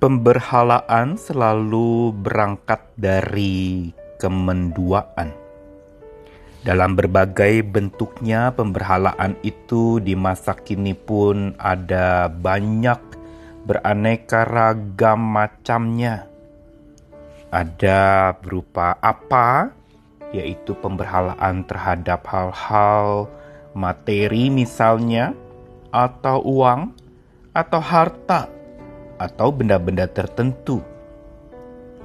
Pemberhalaan selalu berangkat dari kemenduaan. Dalam berbagai bentuknya, pemberhalaan itu di masa kini pun ada banyak beraneka ragam macamnya. Ada berupa apa, yaitu pemberhalaan terhadap hal-hal materi, misalnya, atau uang, atau harta atau benda-benda tertentu.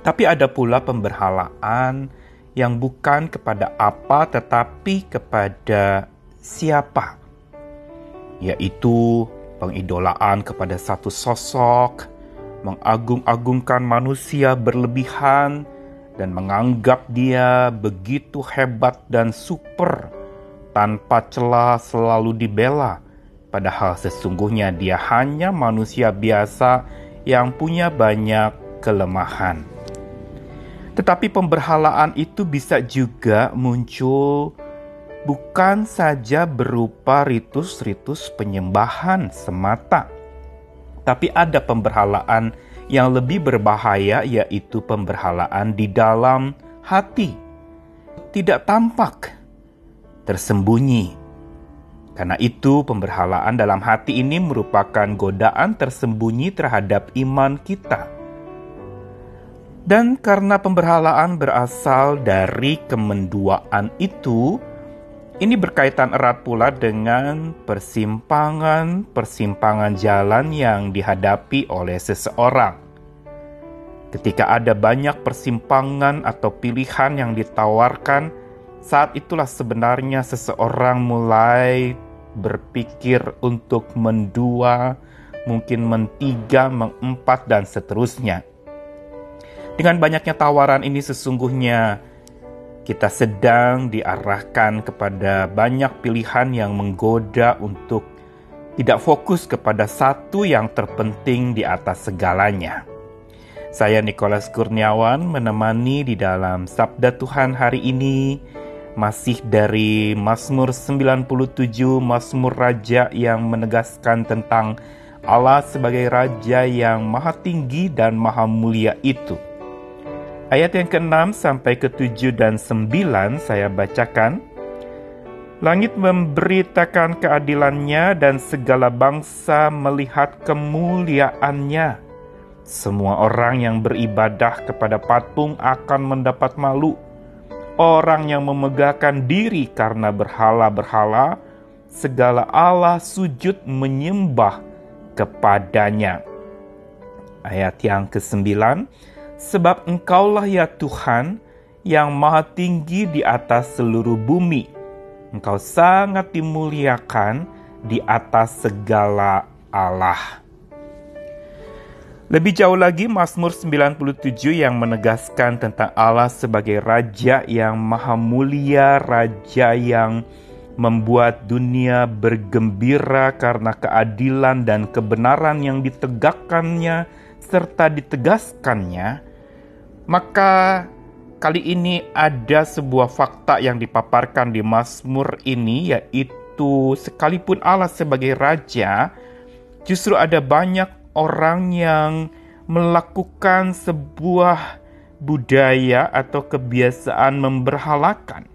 Tapi ada pula pemberhalaan yang bukan kepada apa tetapi kepada siapa, yaitu pengidolaan kepada satu sosok, mengagung-agungkan manusia berlebihan, dan menganggap dia begitu hebat dan super tanpa celah selalu dibela, padahal sesungguhnya dia hanya manusia biasa yang punya banyak kelemahan. Tetapi pemberhalaan itu bisa juga muncul bukan saja berupa ritus-ritus penyembahan semata, tapi ada pemberhalaan yang lebih berbahaya, yaitu pemberhalaan di dalam hati, tidak tampak, tersembunyi karena itu, pemberhalaan dalam hati ini merupakan godaan tersembunyi terhadap iman kita. Dan karena pemberhalaan berasal dari kemenduaan itu, ini berkaitan erat pula dengan persimpangan-persimpangan jalan yang dihadapi oleh seseorang. Ketika ada banyak persimpangan atau pilihan yang ditawarkan, saat itulah sebenarnya seseorang mulai berpikir untuk mendua, mungkin mentiga, mengempat, dan seterusnya. Dengan banyaknya tawaran ini sesungguhnya kita sedang diarahkan kepada banyak pilihan yang menggoda untuk tidak fokus kepada satu yang terpenting di atas segalanya. Saya Nicholas Kurniawan menemani di dalam Sabda Tuhan hari ini masih dari Mazmur 97 Mazmur Raja yang menegaskan tentang Allah sebagai Raja yang maha tinggi dan maha mulia itu. Ayat yang ke-6 sampai ke-7 dan 9 saya bacakan. Langit memberitakan keadilannya dan segala bangsa melihat kemuliaannya. Semua orang yang beribadah kepada patung akan mendapat malu orang yang memegahkan diri karena berhala-berhala, segala Allah sujud menyembah kepadanya. Ayat yang ke-9, Sebab engkaulah ya Tuhan yang maha tinggi di atas seluruh bumi. Engkau sangat dimuliakan di atas segala Allah. Lebih jauh lagi Mazmur 97 yang menegaskan tentang Allah sebagai raja yang maha mulia, raja yang membuat dunia bergembira karena keadilan dan kebenaran yang ditegakkannya serta ditegaskannya. Maka kali ini ada sebuah fakta yang dipaparkan di Mazmur ini yaitu sekalipun Allah sebagai raja justru ada banyak orang yang melakukan sebuah budaya atau kebiasaan memberhalakan.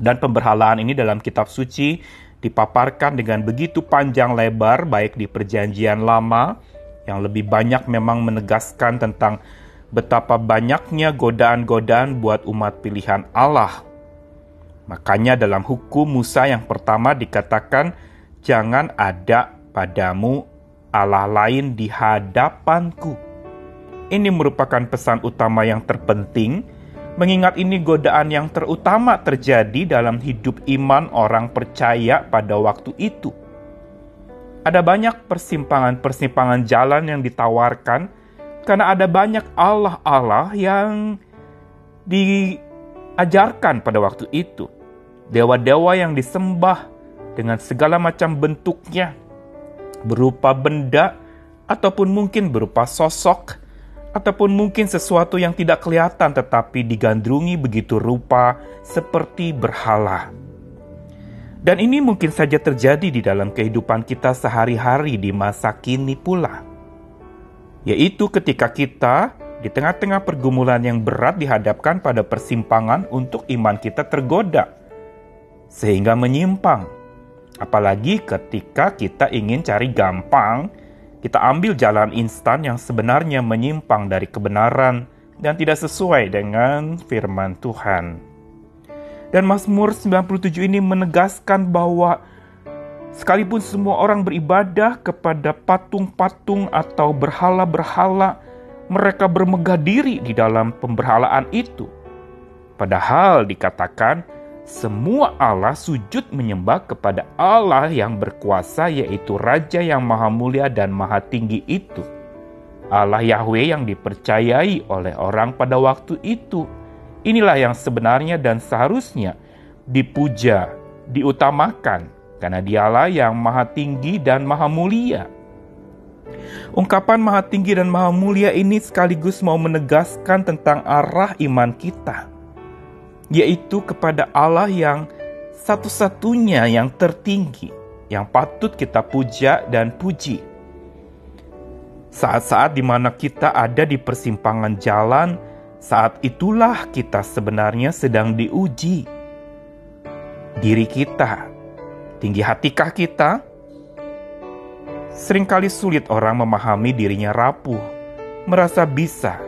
Dan pemberhalaan ini dalam kitab suci dipaparkan dengan begitu panjang lebar baik di perjanjian lama yang lebih banyak memang menegaskan tentang betapa banyaknya godaan-godaan buat umat pilihan Allah. Makanya dalam hukum Musa yang pertama dikatakan jangan ada padamu Allah lain di hadapanku. Ini merupakan pesan utama yang terpenting, mengingat ini godaan yang terutama terjadi dalam hidup iman orang percaya pada waktu itu. Ada banyak persimpangan-persimpangan jalan yang ditawarkan karena ada banyak Allah-Allah yang diajarkan pada waktu itu. Dewa-dewa yang disembah dengan segala macam bentuknya, berupa benda, ataupun mungkin berupa sosok, ataupun mungkin sesuatu yang tidak kelihatan tetapi digandrungi begitu rupa seperti berhala. Dan ini mungkin saja terjadi di dalam kehidupan kita sehari-hari di masa kini pula. yaitu ketika kita di tengah-tengah pergumulan yang berat dihadapkan pada persimpangan untuk iman kita tergoda, sehingga menyimpang. Apalagi ketika kita ingin cari gampang, kita ambil jalan instan yang sebenarnya menyimpang dari kebenaran dan tidak sesuai dengan firman Tuhan. Dan Mazmur 97 ini menegaskan bahwa sekalipun semua orang beribadah kepada patung-patung atau berhala-berhala, mereka bermegah diri di dalam pemberhalaan itu. Padahal dikatakan semua Allah sujud menyembah kepada Allah yang berkuasa yaitu Raja yang maha mulia dan maha tinggi itu. Allah Yahweh yang dipercayai oleh orang pada waktu itu. Inilah yang sebenarnya dan seharusnya dipuja, diutamakan, karena dialah yang maha tinggi dan maha mulia. Ungkapan Maha Tinggi dan Maha Mulia ini sekaligus mau menegaskan tentang arah iman kita, yaitu kepada Allah yang satu-satunya yang tertinggi, yang patut kita puja dan puji. Saat-saat di mana kita ada di persimpangan jalan, saat itulah kita sebenarnya sedang diuji. Diri kita, tinggi hatikah kita? Seringkali sulit orang memahami dirinya rapuh, merasa bisa,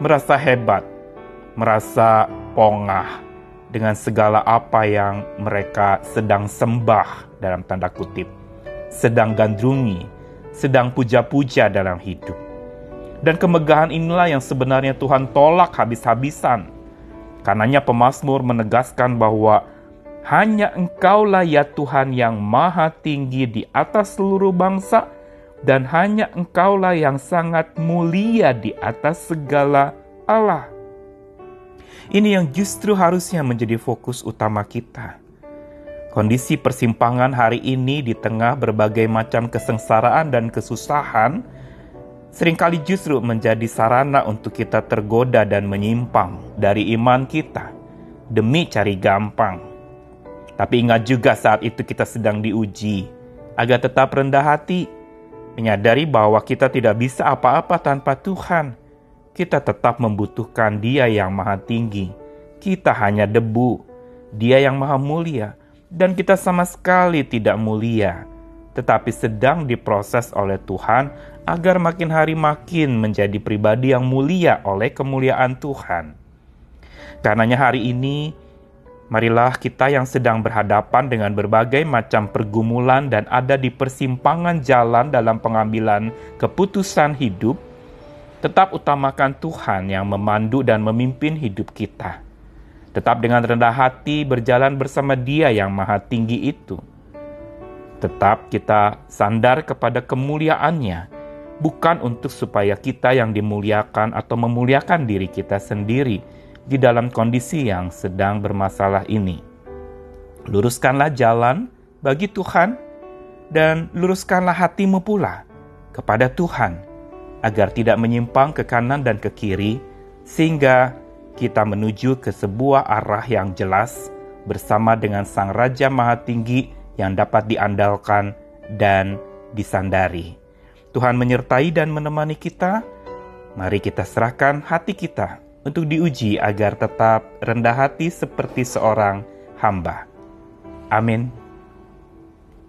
merasa hebat, merasa pongah dengan segala apa yang mereka sedang sembah dalam tanda kutip, sedang gandrungi, sedang puja-puja dalam hidup. Dan kemegahan inilah yang sebenarnya Tuhan tolak habis-habisan. Karenanya pemazmur menegaskan bahwa hanya Engkaulah ya Tuhan yang maha tinggi di atas seluruh bangsa, dan hanya Engkaulah yang sangat mulia di atas segala Allah. Ini yang justru harusnya menjadi fokus utama kita. Kondisi persimpangan hari ini di tengah berbagai macam kesengsaraan dan kesusahan sering kali justru menjadi sarana untuk kita tergoda dan menyimpang dari iman kita demi cari gampang tapi ingat juga saat itu kita sedang diuji, agar tetap rendah hati, menyadari bahwa kita tidak bisa apa-apa tanpa Tuhan. Kita tetap membutuhkan Dia yang Maha Tinggi. Kita hanya debu, Dia yang Maha Mulia, dan kita sama sekali tidak mulia, tetapi sedang diproses oleh Tuhan agar makin hari makin menjadi pribadi yang mulia oleh kemuliaan Tuhan. Karenanya hari ini Marilah kita yang sedang berhadapan dengan berbagai macam pergumulan dan ada di persimpangan jalan dalam pengambilan keputusan hidup, tetap utamakan Tuhan yang memandu dan memimpin hidup kita. Tetap dengan rendah hati berjalan bersama Dia yang Maha Tinggi itu. Tetap kita sandar kepada kemuliaannya, bukan untuk supaya kita yang dimuliakan atau memuliakan diri kita sendiri di dalam kondisi yang sedang bermasalah ini. Luruskanlah jalan bagi Tuhan dan luruskanlah hatimu pula kepada Tuhan agar tidak menyimpang ke kanan dan ke kiri sehingga kita menuju ke sebuah arah yang jelas bersama dengan Sang Raja Maha Tinggi yang dapat diandalkan dan disandari. Tuhan menyertai dan menemani kita. Mari kita serahkan hati kita untuk diuji agar tetap rendah hati seperti seorang hamba. Amin.